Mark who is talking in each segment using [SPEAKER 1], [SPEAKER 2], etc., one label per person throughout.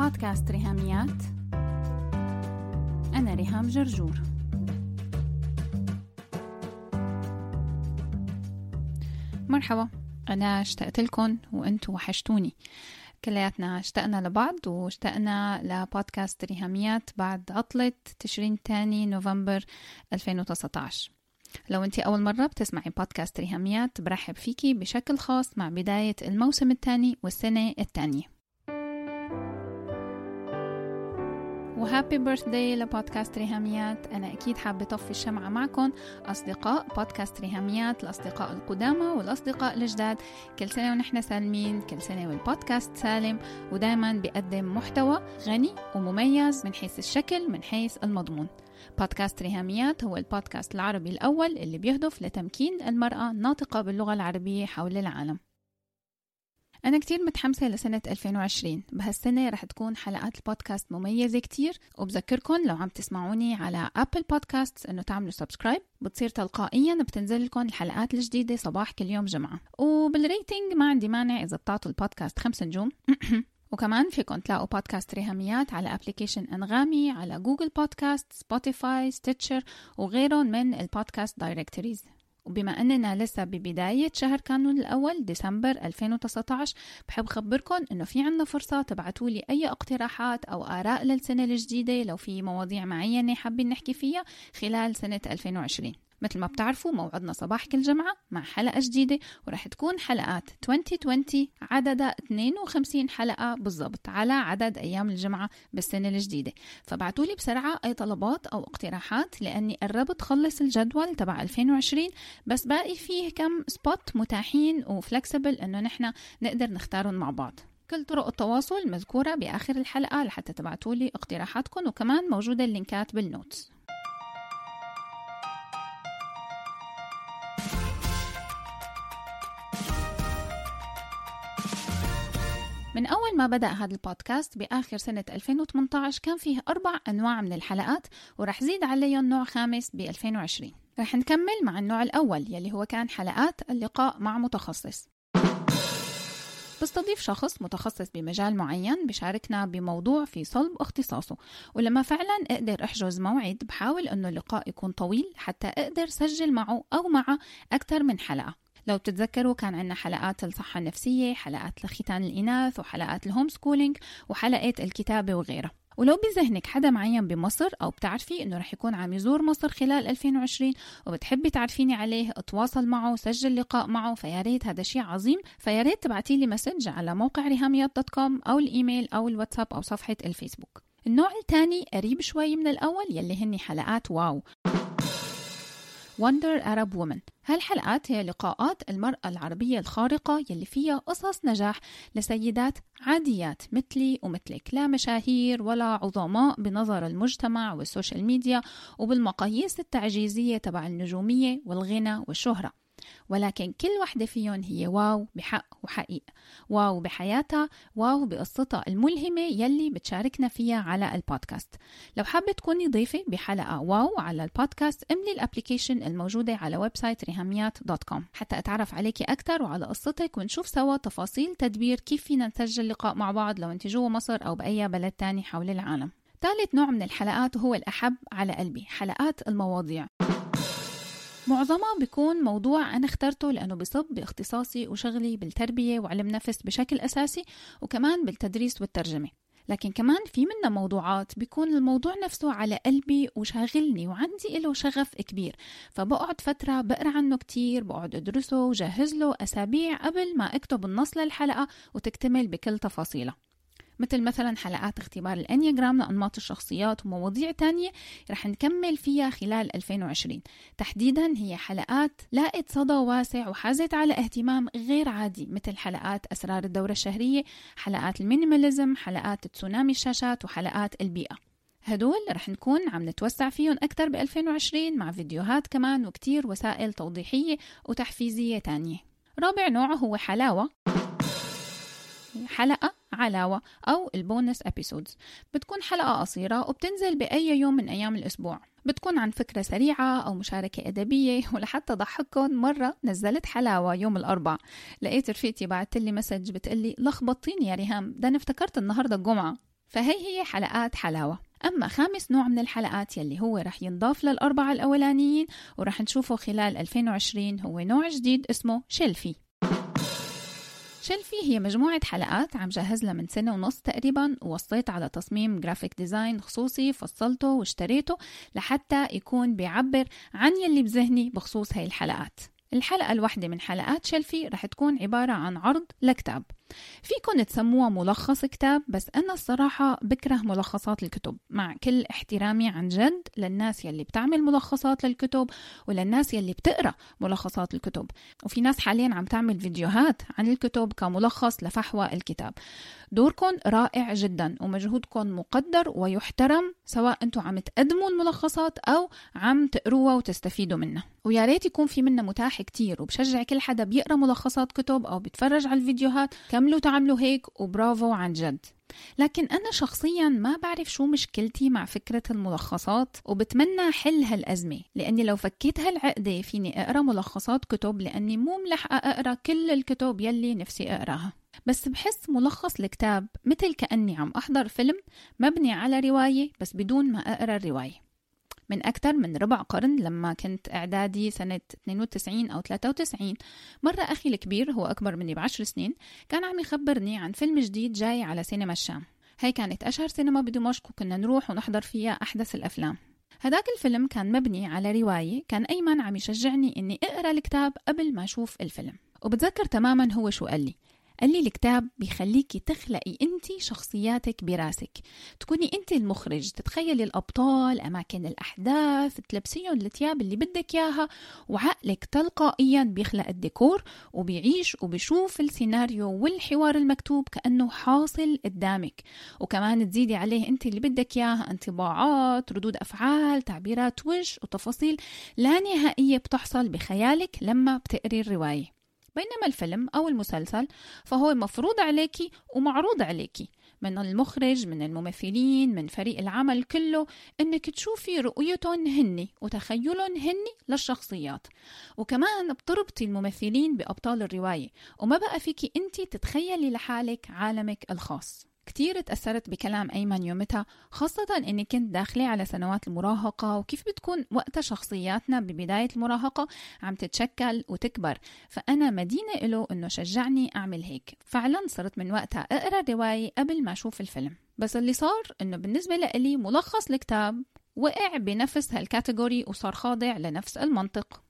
[SPEAKER 1] بودكاست ريهاميات. أنا ريهام جرجور. مرحبا أنا اشتقت لكم وأنتوا وحشتوني. كلياتنا اشتقنا لبعض واشتقنا لبودكاست ريهاميات بعد عطلة تشرين تاني نوفمبر 2019 لو انت أول مرة بتسمعي بودكاست ريهاميات برحب فيكي بشكل خاص مع بداية الموسم الثاني والسنة الثانية وهابي بيرثداي لبودكاست ريهاميات. أنا أكيد حابة أطفي الشمعة معكم أصدقاء بودكاست ريهاميات الأصدقاء القدامى والأصدقاء الجداد. كل سنة ونحن سالمين كل سنة والبودكاست سالم. ودايما بيقدم محتوى غني ومميز من حيث الشكل من حيث المضمون. بودكاست ريهاميات هو البودكاست العربي الأول اللي بيهدف لتمكين المرأة الناطقة باللغة العربية حول العالم. أنا كتير متحمسة لسنة 2020 بهالسنة رح تكون حلقات البودكاست مميزة كتير وبذكركم لو عم تسمعوني على Apple Podcast إنه تعملوا subscribe بتصير تلقائيا بتنزل لكم الحلقات الجديدة صباح كل يوم جمعة. وبال rating ما عندي مانع إذا بتعطوا البودكاست خمس نجوم. وكمان فيكم تلاقوا بودكاست ريهاميات على application أنغامي على Google Podcast Spotify Stitcher وغيرهم من ال podcast directories وبما أننا لسه ببداية شهر كانون الأول ديسمبر 2019 بحب خبركم أنه في عنا فرصة تبعتوا لي أي اقتراحات أو آراء للسنة الجديدة لو في مواضيع معينة حابين نحكي فيها خلال سنة 2020 مثل ما بتعرفوا موعدنا صباح كل جمعة مع حلقة جديدة ورح تكون حلقات 2020 عددها 52 حلقة بالضبط على عدد أيام الجمعة بالسنة الجديدة. فبعتوا لي بسرعة أي طلبات أو اقتراحات لأني قربت خلص الجدول تبع 2020 بس باقي فيه كم spot متاحين و flexible إنه نحن نقدر نختارهم مع بعض. كل طرق التواصل مذكورة بآخر الحلقة لحتى تبعتوا لي اقتراحاتكم وكمان موجودة اللينكات بال notes من أول ما بدأ هذا البودكاست بآخر سنة 2018 كان فيه أربع أنواع من الحلقات ورح زيد عليهم نوع خامس ب 2020 رح نكمل مع النوع الأول يلي هو كان حلقات اللقاء مع متخصص. بستضيف شخص متخصص بمجال معين بشاركنا بموضوع في صلب اختصاصه ولما فعلا أقدر أحجز موعد بحاول إنه اللقاء يكون طويل حتى أقدر سجل معه أو معه أكثر من حلقة. لو بتتذكروا كان عندنا حلقات الصحة النفسية حلقات لختان الإناث وحلقات الهوم سكولينج وحلقة الكتابة وغيرها. ولو بذهنك حدا معين بمصر أو بتعرفي إنه رح يكون عم يزور مصر خلال 2020 وبتحبي تعرفيني عليه اتواصل معه سجل لقاء معه فيا ريت هذا شيء عظيم. فيا ريت تبعتي لي message على موقع ريهاميات dot com أو الإيميل أو الواتساب أو صفحة الفيسبوك. النوع الثاني قريب شوي من الأول يلي هني حلقات واو. Wonder Arab Woman. هالحلقات هي لقاءات المرأة العربية الخارقة يلي فيها قصص نجاح لسيدات عاديات مثلي ومثلك لا مشاهير ولا عظماء بنظر المجتمع وال social media وبالمقاييس التعجيزية تبع النجومية والغنى والشهرة. ولكن كل وحدة فيهم هي واو بحق وحقيقة. واو بحياتها واو بقصتها الملهمة يلي بتشاركنا فيها على البودكاست. لو حابة تكوني ضيفة بحلقة واو على البودكاست املي ال application الموجودة على website ريهاميات dot com. حتى أتعرف عليكي أكثر وعلى قصتك ونشوف سوا تفاصيل تدبير كيف فينا نسجل لقاء مع بعض لو انت جوا مصر أو بأي بلد تاني حول العالم. ثالث نوع من الحلقات هو الأحب على قلبي حلقات المواضيع. معظمها بيكون موضوع أنا اخترته لأنه بصب باختصاصي وشغلي بالتربية وعلم نفس بشكل أساسي وكمان بالتدريس والترجمة. لكن كمان في منا موضوعات بيكون الموضوع نفسه على قلبي وشاغلني وعندي له شغف كبير. فبقعد فترة بقرأ عنه كتير بقعد أدرسه وجهز له أسابيع قبل ما أكتب النص للحلقة وتكتمل بكل تفاصيلها مثل مثلا حلقات اختبار الانياجرام لانماط الشخصيات ومواضيع تانية رح نكمل فيها خلال 2020 تحديدا هي حلقات لاقت صدى واسع وحازت على اهتمام غير عادي مثل حلقات أسرار الدورة الشهرية حلقات المينيماليزم حلقات تسونامي الشاشات وحلقات البيئة. هدول رح نكون عم نتوسع فيهم أكثر ب 2020 مع فيديوهات كمان وكتير وسائل توضيحية وتحفيزية تانية. رابع نوع هو علاوة. حلقة علاوة أو ال bonus episodes بتكون حلقة قصيرة وبتنزل بأي يوم من أيام الأسبوع. بتكون عن فكرة سريعة أو مشاركة أدبية ولحتى ضحككم مرة نزلت علاوة يوم الأربع لقيت رفيقتي بعت لي message بتقلي لخبطتيني يا ريهام ده أنا افتكرت النهاردة الجمعة. فهي هي حلقات علاوة. أما خامس نوع من الحلقات يلي هو رح ينضاف للأربعة الأولانيين ورح نشوفه خلال 2020 هو نوع جديد اسمه Shelfie Shelfie هي مجموعة حلقات عم جهز لها من سنة ونص تقريبا ووصيت على تصميم graphic design خصوصي فصلته واشتريته لحتى يكون بيعبر عن يلي بذهني بخصوص هاي الحلقات. الحلقة الواحدة من حلقات Shelfie رح تكون عبارة عن عرض لكتاب. فيكن تسموها ملخص كتاب بس أنا الصراحة بكره ملخصات الكتب. مع كل احترامي عن جد للناس يلي بتعمل ملخصات للكتب وللناس يلي بتقرأ ملخصات الكتب. وفي ناس حاليا عم تعمل فيديوهات عن الكتب كملخص لفحوى الكتاب. دوركم رائع جدا ومجهودكم مقدر ويحترم سواء أنتم عم تقدموا الملخصات أو عم تقروها وتستفيدوا منها. ويا ريت يكون في منها متاح كتير وبشجع كل حدا بيقرأ ملخصات كتب أو بيتفرج على الفيديوهات. كملوا تعملوا هيك وبرافو عن جد. لكن أنا شخصيا ما بعرف شو مشكلتي مع فكرة الملخصات وبتمنى حل هالأزمة لأني لو فكيت هالعقدة فيني أقرأ ملخصات كتب لأني مو ملحقة أقرأ كل الكتب يلي نفسي أقرأها. بس بحس ملخص الكتاب مثل كأني عم أحضر فيلم مبني على رواية بس بدون ما أقرأ الرواية. من أكثر من ربع قرن لما كنت إعدادي سنة 92 أو 93 مرة أخي الكبير هو أكبر مني بعشر سنين كان عم يخبرني عن فيلم جديد جاي على سينما الشام. هاي كانت أشهر سينما بدمشق وكنا نروح ونحضر فيها أحدث الأفلام. هداك الفيلم كان مبني على رواية كان أيمن عم يشجعني إني أقرأ الكتاب قبل ما أشوف الفيلم. وبتذكر تماما هو شو قال لي. قال لي الكتاب بيخليكي تخلقي أنت شخصياتك براسك. تكوني أنت المخرج. تتخيلي الأبطال أماكن الأحداث تلبسيهم الثياب اللي بدك إياها وعقلك تلقائيا بيخلق الديكور وبيعيش وبيشوف السيناريو والحوار المكتوب كأنه حاصل قدامك. وكمان تزيدي عليه أنت اللي بدك إياها انطباعات ردود أفعال تعبيرات وجه وتفاصيل لا نهائية بتحصل بخيالك لما بتقري الرواية. بينما الفيلم أو المسلسل فهو مفروض عليكي ومعروض عليكي من المخرج من الممثلين من فريق العمل كله إنك تشوفي رؤيتهم هني وتخيلهم هني للشخصيات. وكمان بتربطي الممثلين بأبطال الرواية وما بقى فيكي انت تتخيلي لحالك عالمك الخاص. كتير تأثرت بكلام أيمن يومتها خاصة أني كنت داخلة على سنوات المراهقة وكيف بتكون وقتها شخصياتنا ببداية المراهقة عم تتشكل وتكبر. فأنا مدينة له أنه شجعني أعمل هيك. فعلا صرت من وقتها أقرأ الرواية قبل ما أشوف الفيلم. بس اللي صار أنه بالنسبة لي ملخص الكتاب وقع بنفس هالكاتيجوري وصار خاضع لنفس المنطق.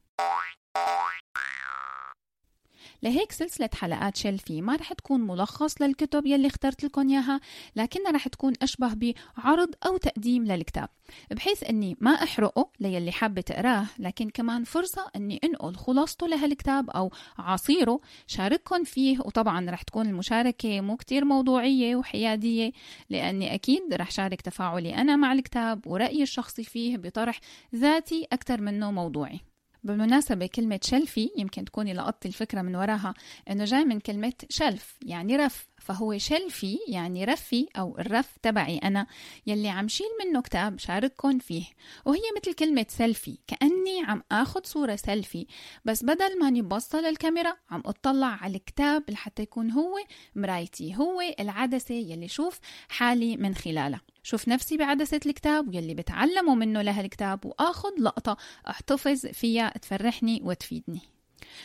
[SPEAKER 1] لهيك سلسلة حلقات شلفي ما رح تكون ملخص للكتب يلي اخترت لكم إياها لكنها رح تكون أشبه بعرض أو تقديم للكتاب بحيث أني ما أحرقه ليلي حابة تقراه لكن كمان فرصة أني أنقل خلاصته لهالكتاب أو عصيره شارككم فيه وطبعا رح تكون المشاركة مو كتير موضوعية وحيادية لأني أكيد رح شارك تفاعلي أنا مع الكتاب ورأيي الشخصي فيه بطرح ذاتي أكثر منه موضوعي. بالمناسبة كلمة شلفي يمكن تكوني لقطتي الفكرة من وراها إنه جاي من كلمة شلف يعني رف. فهو شلفي يعني رفي أو الرف تبعي أنا يلي عم شيل منه كتاب شارككم فيه. وهي مثل كلمة سيلفي كأني عم آخد صورة سيلفي بس بدل ما نبصة للكاميرا عم أطلع على الكتاب لحتى يكون هو مرايتي هو العدسة يلي شوف حالي من خلالها. شوف نفسي بعدسة الكتاب واللي بتعلموا منه لهالكتاب وآخذ لقطة أحتفظ فيها تفرحني وتفيدني.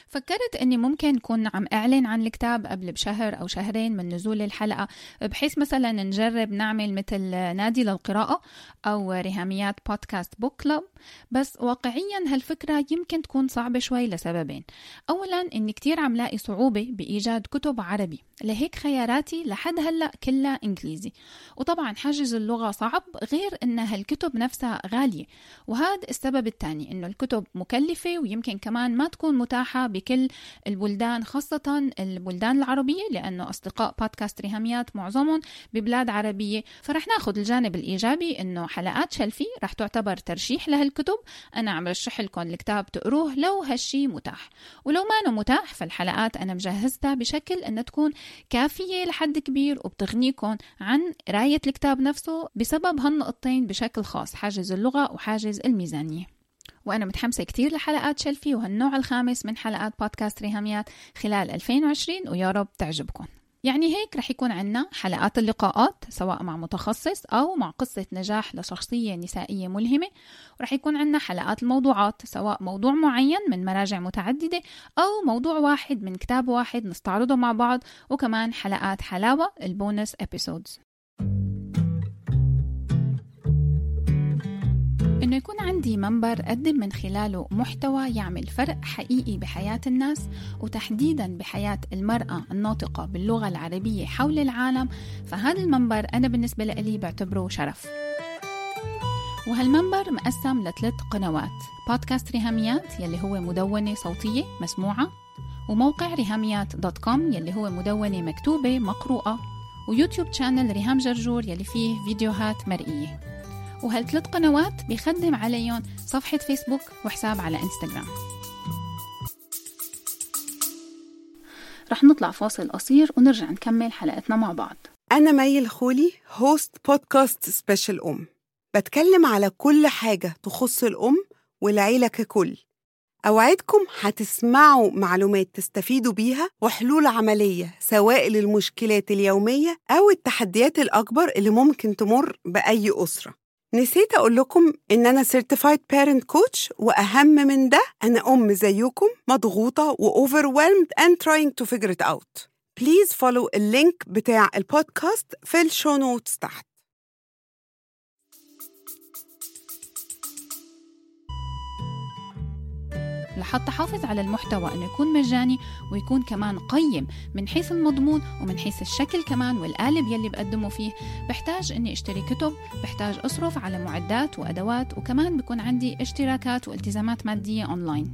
[SPEAKER 1] فكرت إني ممكن كون عم أعلن عن الكتاب قبل بشهر أو شهرين من نزول الحلقة بحيث مثلا نجرب نعمل مثل نادي للقراءة أو رهاميات بودكاست بوك كلوب بس واقعيا هالفكرة يمكن تكون صعبة شوي لسببين. اولا إني كتير عم لاقي صعوبة بإيجاد كتب عربي. لهيك خياراتي لحد هلأ كلها إنجليزي. وطبعا حاجز اللغة صعب غير إن هالكتب نفسها غالية. وهذا السبب الثاني إنه الكتب مكلفة ويمكن كمان ما تكون متاحة بكل البلدان خاصة البلدان العربية لأنه أصدقاء بودكاست ريهاميات معظمهم ببلاد عربية. فرح ناخذ الجانب الإيجابي إنه حلقات شلفي رح تعتبر ترشيح لهالكتب. أنا عم رشح لكم الكتاب تقروه لو هالشي متاح. ولو ما متاح فالحلقات أنا مجهزتها بشكل انها تكون كافية لحد كبير وبتغنيكم عن قراية الكتاب نفسه بسبب هالنقطتين بشكل خاص حاجز اللغة وحاجز الميزانية. وأنا متحمسة كتير لحلقات Shelfie وهالنوع الخامس من حلقات بودكاست ريهاميات خلال 2020 ويا رب تعجبكم. يعني هيك رح يكون عنا حلقات اللقاءات سواء مع متخصص أو مع قصة نجاح لشخصية نسائية ملهمة. ورح يكون عنا حلقات الموضوعات سواء موضوع معين من مراجع متعددة أو موضوع واحد من كتاب واحد نستعرضه مع بعض وكمان حلقات حلاوة ال bonus episodes إنه يكون عندي منبر أقدم من خلاله محتوى يعمل فرق حقيقي بحياة الناس وتحديدا بحياة المرأة الناطقة باللغة العربية حول العالم فهذا المنبر أنا بالنسبة لي بعتبره شرف. وهالمنبر مقسم لثلاث قنوات بودكاست ريهاميات يلي هو مدونة صوتية مسموعة وموقع ريهاميات dot com يلي هو مدونة مكتوبة مقروءة ويوتيوب channel ريهام جرجور يلي فيه فيديوهات مرئية. وهالثلاث قنوات؟ بيخدم عليهم صفحة فيسبوك وحساب على إنستغرام. رح نطلع فاصل قصير ونرجع نكمل حلقتنا مع بعض.
[SPEAKER 2] أنا مي الخولي host بودكاست Special أم. بتكلم على كل حاجة تخص الأم والعيلة ككل. أوعدكم هتسمعوا معلومات تستفيدوا بيها وحلول عملية سواء للمشكلات اليومية أو التحديات الأكبر اللي ممكن تمر بأي أسرة. نسيت أقول لكم إن أنا Certified Parent Coach وأهم من ده أنا أم زيكم مضغوطة و overwhelmed and trying to figure it out. Please follow ال link بتاع البودكاست في ال show notes تحت.
[SPEAKER 1] لحتى حافظ على المحتوى إنه يكون مجاني ويكون كمان قيم من حيث المضمون ومن حيث الشكل كمان والقالب يلي بقدمه فيه. بحتاج إني أشتري كتب بحتاج أصرف على معدات وأدوات وكمان بكون عندي اشتراكات والتزامات مادية أونلاين.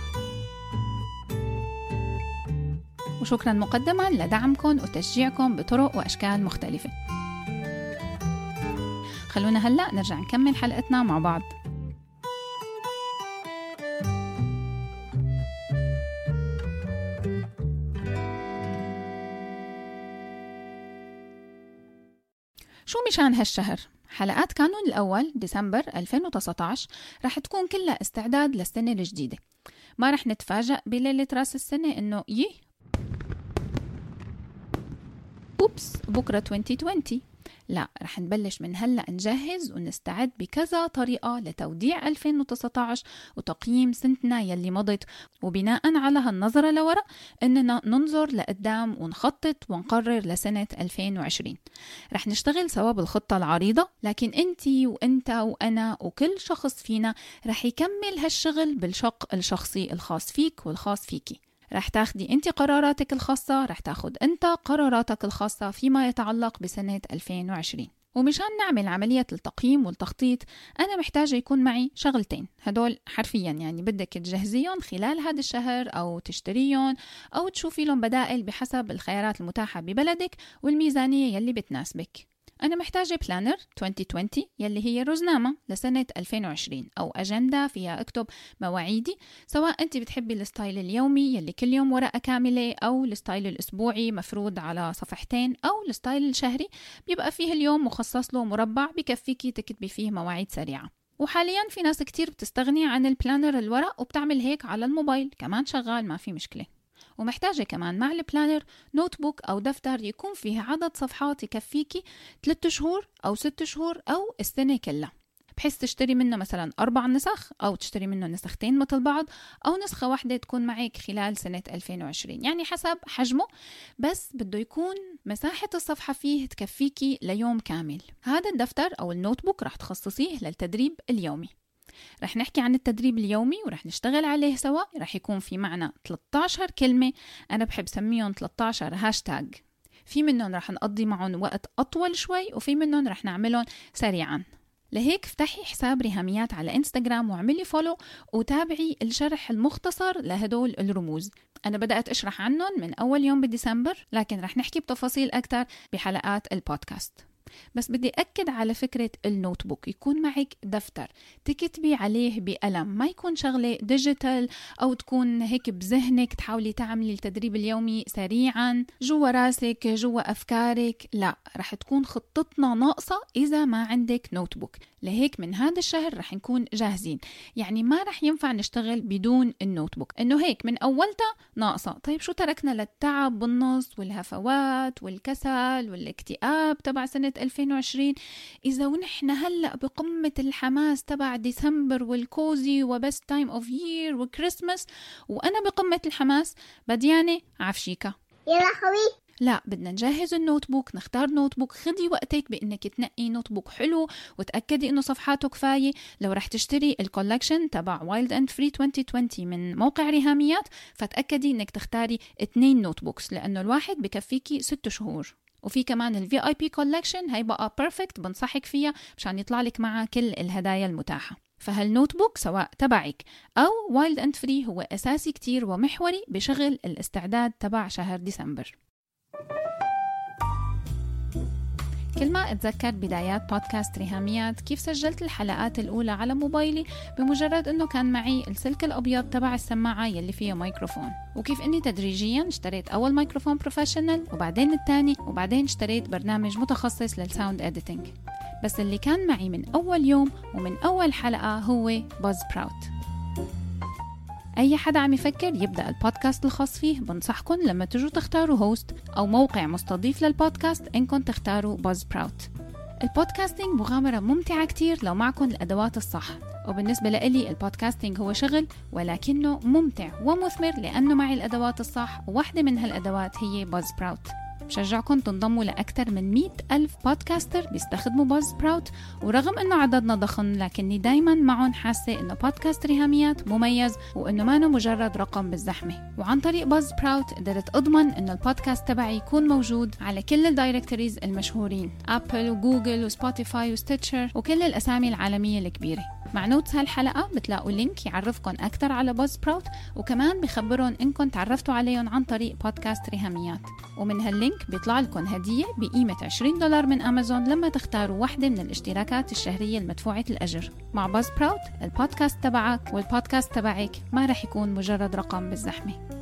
[SPEAKER 1] وشكرا مقدما لدعمكم وتشجيعكم بطرق وأشكال مختلفة. خلونا هلأ نرجع نكمل حلقتنا مع بعض. شو مشان هالشهر؟ حلقات كانون الأول ديسمبر 2019 رح تكون كلها استعداد للسنة الجديدة. ما رح نتفاجأ بليلة راس السنة إنه يه أوبس بكرة 2020 لا رح نبلش من هلا نجهز ونستعد بكذا طريقة لتوديع 2019 وتقييم سنتنا يلي مضت. وبناء على هالنظرة لورا إننا ننظر لقدام ونخطط ونقرر لسنة 2020 رح نشتغل سوا بالخطة العريضة لكن أنتي وأنت وأنا وكل شخص فينا رح يكمل هالشغل بالشق الشخصي الخاص فيك والخاص فيكي رح تاخدي انت قراراتك الخاصة رح تاخد انت قراراتك الخاصة فيما يتعلق بسنة 2020 ومشان نعمل عملية التقييم والتخطيط أنا محتاجة يكون معي شغلتين. هدول حرفيا يعني بدك تجهزيهم خلال هذا الشهر أو تشتريهم أو تشوفي لهم بدائل بحسب الخيارات المتاحة ببلدك والميزانية يلي بتناسبك. أنا محتاجة planner 2020 يلي هي رزنامة لسنة 2020 أو أجندة فيها أكتب مواعيدي سواء أنت بتحبي ال style اليومي يلي كل يوم ورقة كاملة أو ال style الأسبوعي مفروض على صفحتين أو ال style الشهري بيبقى فيه اليوم مخصص له مربع بكفيكي تكتبي فيه مواعيد سريعة. وحاليا في ناس كتير بتستغني عن ال planner الورق وبتعمل هيك على الموبايل كمان شغال ما في مشكلة. ومحتاجة كمان مع ال planner notebook أو دفتر يكون فيه عدد صفحات يكفيكي 3 شهور أو 6 شهور أو السنة كلها. بحيث تشتري منه مثلا أربع نسخ أو تشتري منه نسختين مثل بعض أو نسخة واحدة تكون معك خلال سنة 2020 يعني حسب حجمه بس بده يكون مساحة الصفحة فيه تكفيكي ليوم كامل. هذا الدفتر أو ال notebook رح تخصصيه للتدريب اليومي. رح نحكي عن التدريب اليومي ورح نشتغل عليه سوا. رح يكون في معنا 13 كلمة. أنا بحب سميهم 13 هاشتاج في منهم رح نقضي معهم وقت أطول شوي وفي منهم رح نعملهم سريعا. لهيك افتحي حساب ريهاميات على انستغرام واعملي follow وتابعي الشرح المختصر لهدول الرموز. أنا بدأت أشرح عنهم من أول يوم بديسمبر لكن رح نحكي بتفاصيل أكثر بحلقات البودكاست. بس بدي أكد على فكرة ال notebook يكون معك دفتر تكتبي عليه بقلم ما يكون شغلة digital أو تكون هيك بذهنك تحاولي تعملي التدريب اليومي سريعا جوا راسك جوا أفكارك لا رح تكون خطتنا ناقصة إذا ما عندك notebook لهيك من هذا الشهر رح نكون جاهزين. يعني ما رح ينفع نشتغل بدون ال notebook إنه هيك من أولتها ناقصة. طيب شو تركنا للتعب بالنص والهفوات والكسل والاكتئاب تبع سنة 2020 إذا ونحن هلأ بقمة الحماس تبع ديسمبر وال cozy و best time of year و Christmas وأنا بقمة الحماس بديانة عفشيكا
[SPEAKER 3] يلا خوي.
[SPEAKER 1] لا بدنا نجهز ال notebook نختار notebook خدي وقتك بإنك تنقي notebook حلو وتأكدي إنه صفحاته كفاية. لو رح تشتري ال collection تبع Wild and Free 2020 من موقع رهاميات فتأكدي إنك تختاري اثنين notebooks لأنه الواحد بكفيكي ست شهور. وفي كمان ال VIP collection هي بقى perfect بنصحك فيها مشان يطلع لك معها كل الهدايا المتاحة. فهال notebook سواء تبعك أو Wild and Free هو أساسي كتير ومحوري بشغل الاستعداد تبع شهر ديسمبر. كل ما أتذكر بدايات بودكاست ريهاميات كيف سجلت الحلقات الأولى على موبايلي؟ بمجرد أنه كان معي السلك الأبيض تبع السماعة يلي فيها ميكروفون. وكيف أني تدريجيا اشتريت أول ميكروفون professional وبعدين الثاني وبعدين اشتريت برنامج متخصص لل sound editing بس اللي كان معي من أول يوم ومن أول حلقة هو Buzzsprout أي حدا عم يفكر يبدأ البودكاست الخاص فيه بنصحكم لما تجوا تختاروا host أو موقع مستضيف للبودكاست إنكم تختاروا Buzzsprout ال podcasting مغامرة ممتعة كتير لو معكم الأدوات الصح. وبالنسبة لإلي ال podcasting هو شغل ولكنه ممتع ومثمر لأنه معي الأدوات الصح وواحدة من هالأدوات هي Buzzsprout بشجعكم تنضموا لأكثر من 100 ألف podcaster بيستخدموا Buzzsprout ورغم أنه عددنا ضخم لكني دايما معهم حاسة أنه بودكاست ريهاميات مميز وأنه ما مجرد رقم بالزحمة. وعن طريق Buzzsprout قدرت أضمن أنه البودكاست تبعي يكون موجود على كل ال directories المشهورين Apple و Google و Spotify و Stitcher وكل الأسامي العالمية الكبيرة. مع notes هالحلقة بتلاقوا link يعرفكم أكثر على Buzzsprout وكمان بخبرهم إنكم تعرفتوا عليهم عن طريق بودكاست ريهاميات ومن هال link بيطلع لكم هدية بقيمة 20 دولار من أمازون لما تختاروا واحدة من الاشتراكات الشهرية المدفوعة الأجر. مع Buzzsprout البودكاست تبعك والبودكاست تبعك ما رح يكون مجرد رقم بالزحمة.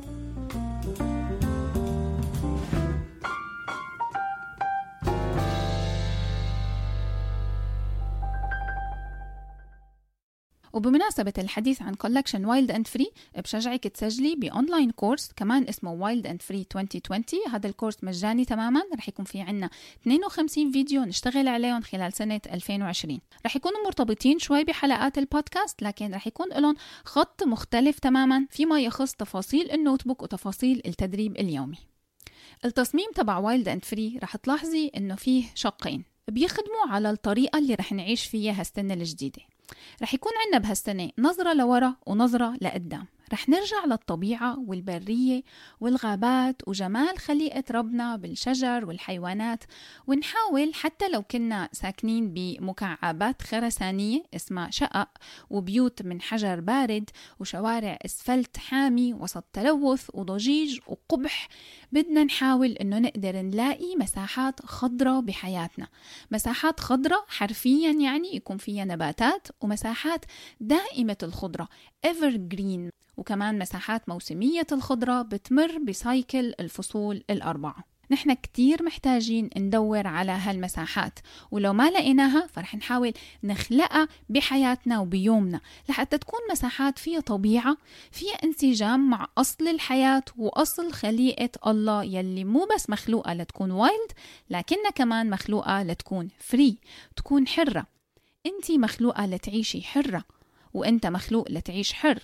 [SPEAKER 1] وبمناسبة الحديث عن collection Wild and Free بشجعك تسجلي ب online course كمان اسمه Wild and Free 2020 هذا ال course مجاني تماما رح يكون في عنا 52 فيديو نشتغل عليهم خلال سنة 2020 رح يكونوا مرتبطين شوي بحلقات البودكاست لكن رح يكون لهم خط مختلف تماما فيما يخص تفاصيل ال notebook وتفاصيل التدريب اليومي. التصميم تبع Wild and Free رح تلاحظي إنه فيه شقين. بيخدموا على الطريقة اللي رح نعيش فيها هالسنة الجديدة. رح يكون عنا بهالسنة نظرة لورا ونظرة لقدام. رح نرجع للطبيعة والبرية والغابات وجمال خليقة ربنا بالشجر والحيوانات. ونحاول حتى لو كنا ساكنين بمكعبات خرسانية اسمها شقق وبيوت من حجر بارد وشوارع أسفلت حامي وسط تلوث وضجيج وقبح بدنا نحاول إنه نقدر نلاقي مساحات خضراء بحياتنا. مساحات خضراء حرفيا يعني يكون فيها نباتات ومساحات دائمة الخضرة evergreen. وكمان مساحات موسمية الخضرة بتمر ب cycle الفصول الأربعة. نحن كتير محتاجين ندور على هالمساحات ولو ما لقيناها فرح نحاول نخلقها بحياتنا وبيومنا لحتى تكون مساحات فيها طبيعة فيها انسجام مع أصل الحياة وأصل خليقة الله يلي مو بس مخلوقة لتكون wild لكنها كمان مخلوقة لتكون فري تكون حرة. انت مخلوقة لتعيشي حرة وانت مخلوق لتعيش حر.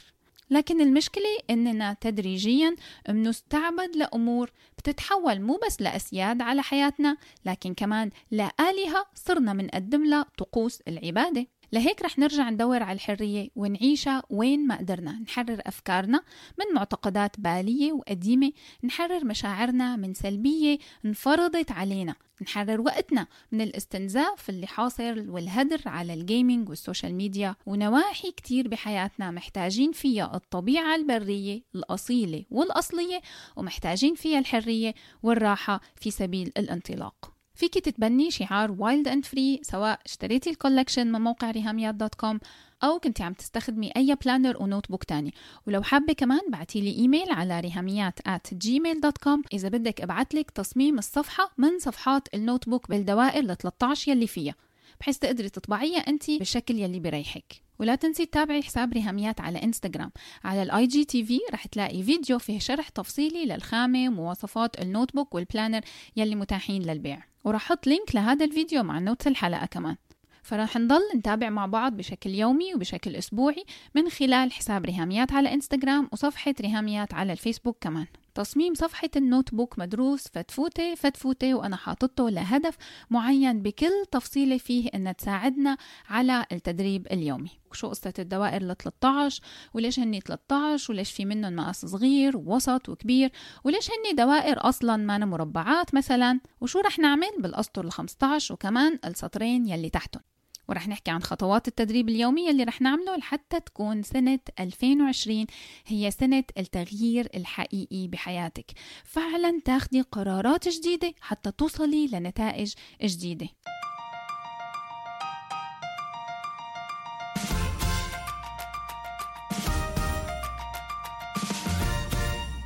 [SPEAKER 1] لكن المشكلة إننا تدريجيا بنستعبد لأمور بتتحول مو بس لأسياد على حياتنا لكن كمان لآلهة صرنا منقدم لها طقوس العبادة. لهيك رح نرجع ندور على الحرية ونعيشها وين ما قدرنا. نحرر أفكارنا من معتقدات بالية وقديمة نحرر مشاعرنا من سلبية انفرضت علينا. نحرر وقتنا من الاستنزاف اللي حاصل والهدر على ال gaming وال social media ونواحي كتير بحياتنا محتاجين فيها الطبيعة البرية الأصيلة والأصلية ومحتاجين فيها الحرية والراحة في سبيل الانطلاق. فيك تتبني شعار Wild and Free سواء اشتريتي ال collection من موقع ريهاميات dot com أو كنتي عم تستخدمي أي planner و notebook تاني. ولو حابة كمان بعتي لي إيميل على ريهاميات at gmail.com إذا بدك ابعتلك تصميم الصفحة من صفحات ال notebook بالدوائر ل 13 يلي فيها بحيث تقدري تطبعيها أنت بالشكل يلي بريحك. ولا تنسي تتابعي حساب ريهاميات على إنستغرام. على ال IGTV رح تلاقي فيديو فيه شرح تفصيلي للخامة ومواصفات ال notebook وال planner يلي متاحين للبيع. ورح أحط link لهذا الفيديو مع notes الحلقة كمان. فرح نضل نتابع مع بعض بشكل يومي وبشكل أسبوعي من خلال حساب ريهاميات على إنستغرام وصفحة ريهاميات على الفيسبوك كمان. تصميم صفحة النوت بوك مدروس فتفوتة فتفوتة وأنا حاطته لهدف معين بكل تفصيلة فيه إنها تساعدنا على التدريب اليومي. شو قصة الدوائر ل 13 وليش هني 13 وليش في منهم مقاس صغير ووسط وكبير؟ وليش هني دوائر أصلا ما مربعات مثلا؟ وشو رح نعمل بالأسطر ال 15 وكمان السطرين يلي تحتهم. ورح نحكي عن خطوات التدريب اليومي اللي رح نعمله لحتى تكون سنة 2020 هي سنة التغيير الحقيقي بحياتك. فعلا تاخدي قرارات جديدة حتى توصلي لنتائج جديدة.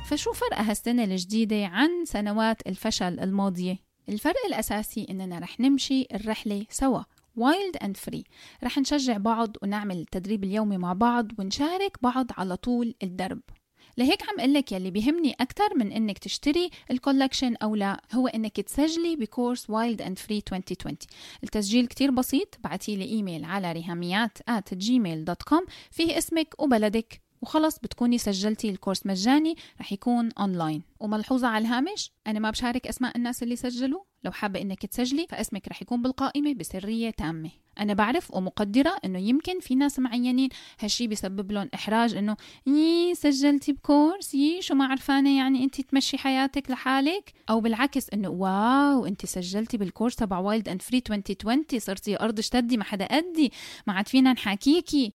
[SPEAKER 1] فشو فرق هالسنة الجديدة عن سنوات الفشل الماضية؟ الفرق الأساسي إننا رح نمشي الرحلة سوا. Wild and Free رح نشجع بعض ونعمل التدريب اليومي مع بعض ونشارك بعض على طول الدرب. لهيك عم قلك يلي بيهمني أكثر من إنك تشتري ال collection أو لا هو إنك تسجلي ب course Wild and Free 2020 التسجيل كتير بسيط بعتي لي إيميل على ريهاميات at gmail.com فيه اسمك وبلدك. وخلص بتكوني سجلتي ال course مجاني رح يكون اونلاين وملحوظة على الهامش أنا ما بشارك أسماء الناس اللي سجلوا. لو حابة إنك تسجلي فاسمك رح يكون بالقائمة بسرية تامة. أنا بعرف ومقدرة إنه يمكن في ناس معينين هالشي بيسبب لهم إحراج إنه يي سجلتي ب course يي شو ما عرفانة يعني أنت تمشي حياتك لحالك. أو بالعكس إنه wow أنت سجلتي بال course تبع Wild and Free 2020 صرتي يا أرض اشتدي ما حدا قدي ما عاد فينا نحاكيكي.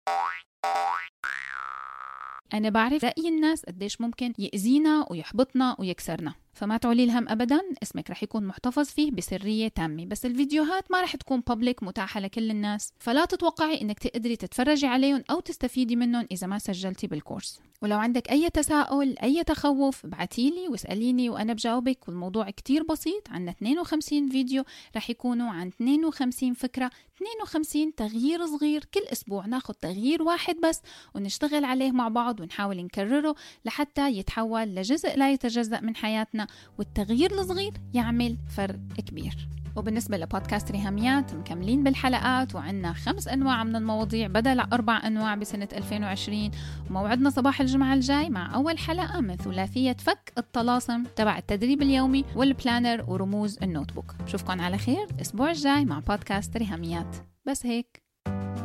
[SPEAKER 1] أنا بعرف رأي الناس قديش ممكن يأذينا ويحبطنا ويكسرنا. فما تعولي الهم ابدا اسمك رح يكون محتفظ فيه بسرية تامة. بس الفيديوهات ما رح تكون public متاحة لكل الناس. فلا تتوقعي إنك تقدري تتفرجي عليهم أو تستفيدي منهم إذا ما سجلتي بال course. ولو عندك أي تساؤل أي تخوف ابعتيلي واسأليني وأنا بجاوبك. والموضوع كتير بسيط عندنا 52 فيديو رح يكونوا عن 52 فكرة 52 تغيير صغير. كل أسبوع ناخذ تغيير واحد بس ونشتغل عليه مع بعض ونحاول نكرره لحتى يتحول لجزء لا يتجزأ من حياتنا. والتغيير الصغير يعمل فرق كبير. وبالنسبة لبودكاست ريهاميات مكملين بالحلقات وعنا خمس أنواع من المواضيع بدل أربع أنواع بسنة 2020 وموعدنا صباح الجمعة الجاي مع أول حلقة من ثلاثية فك الطلاسم تبع التدريب اليومي وال planner ورموز ال notebook. بشوفكم على خير الأسبوع الجاي مع بودكاست ريهاميات. بس هيك.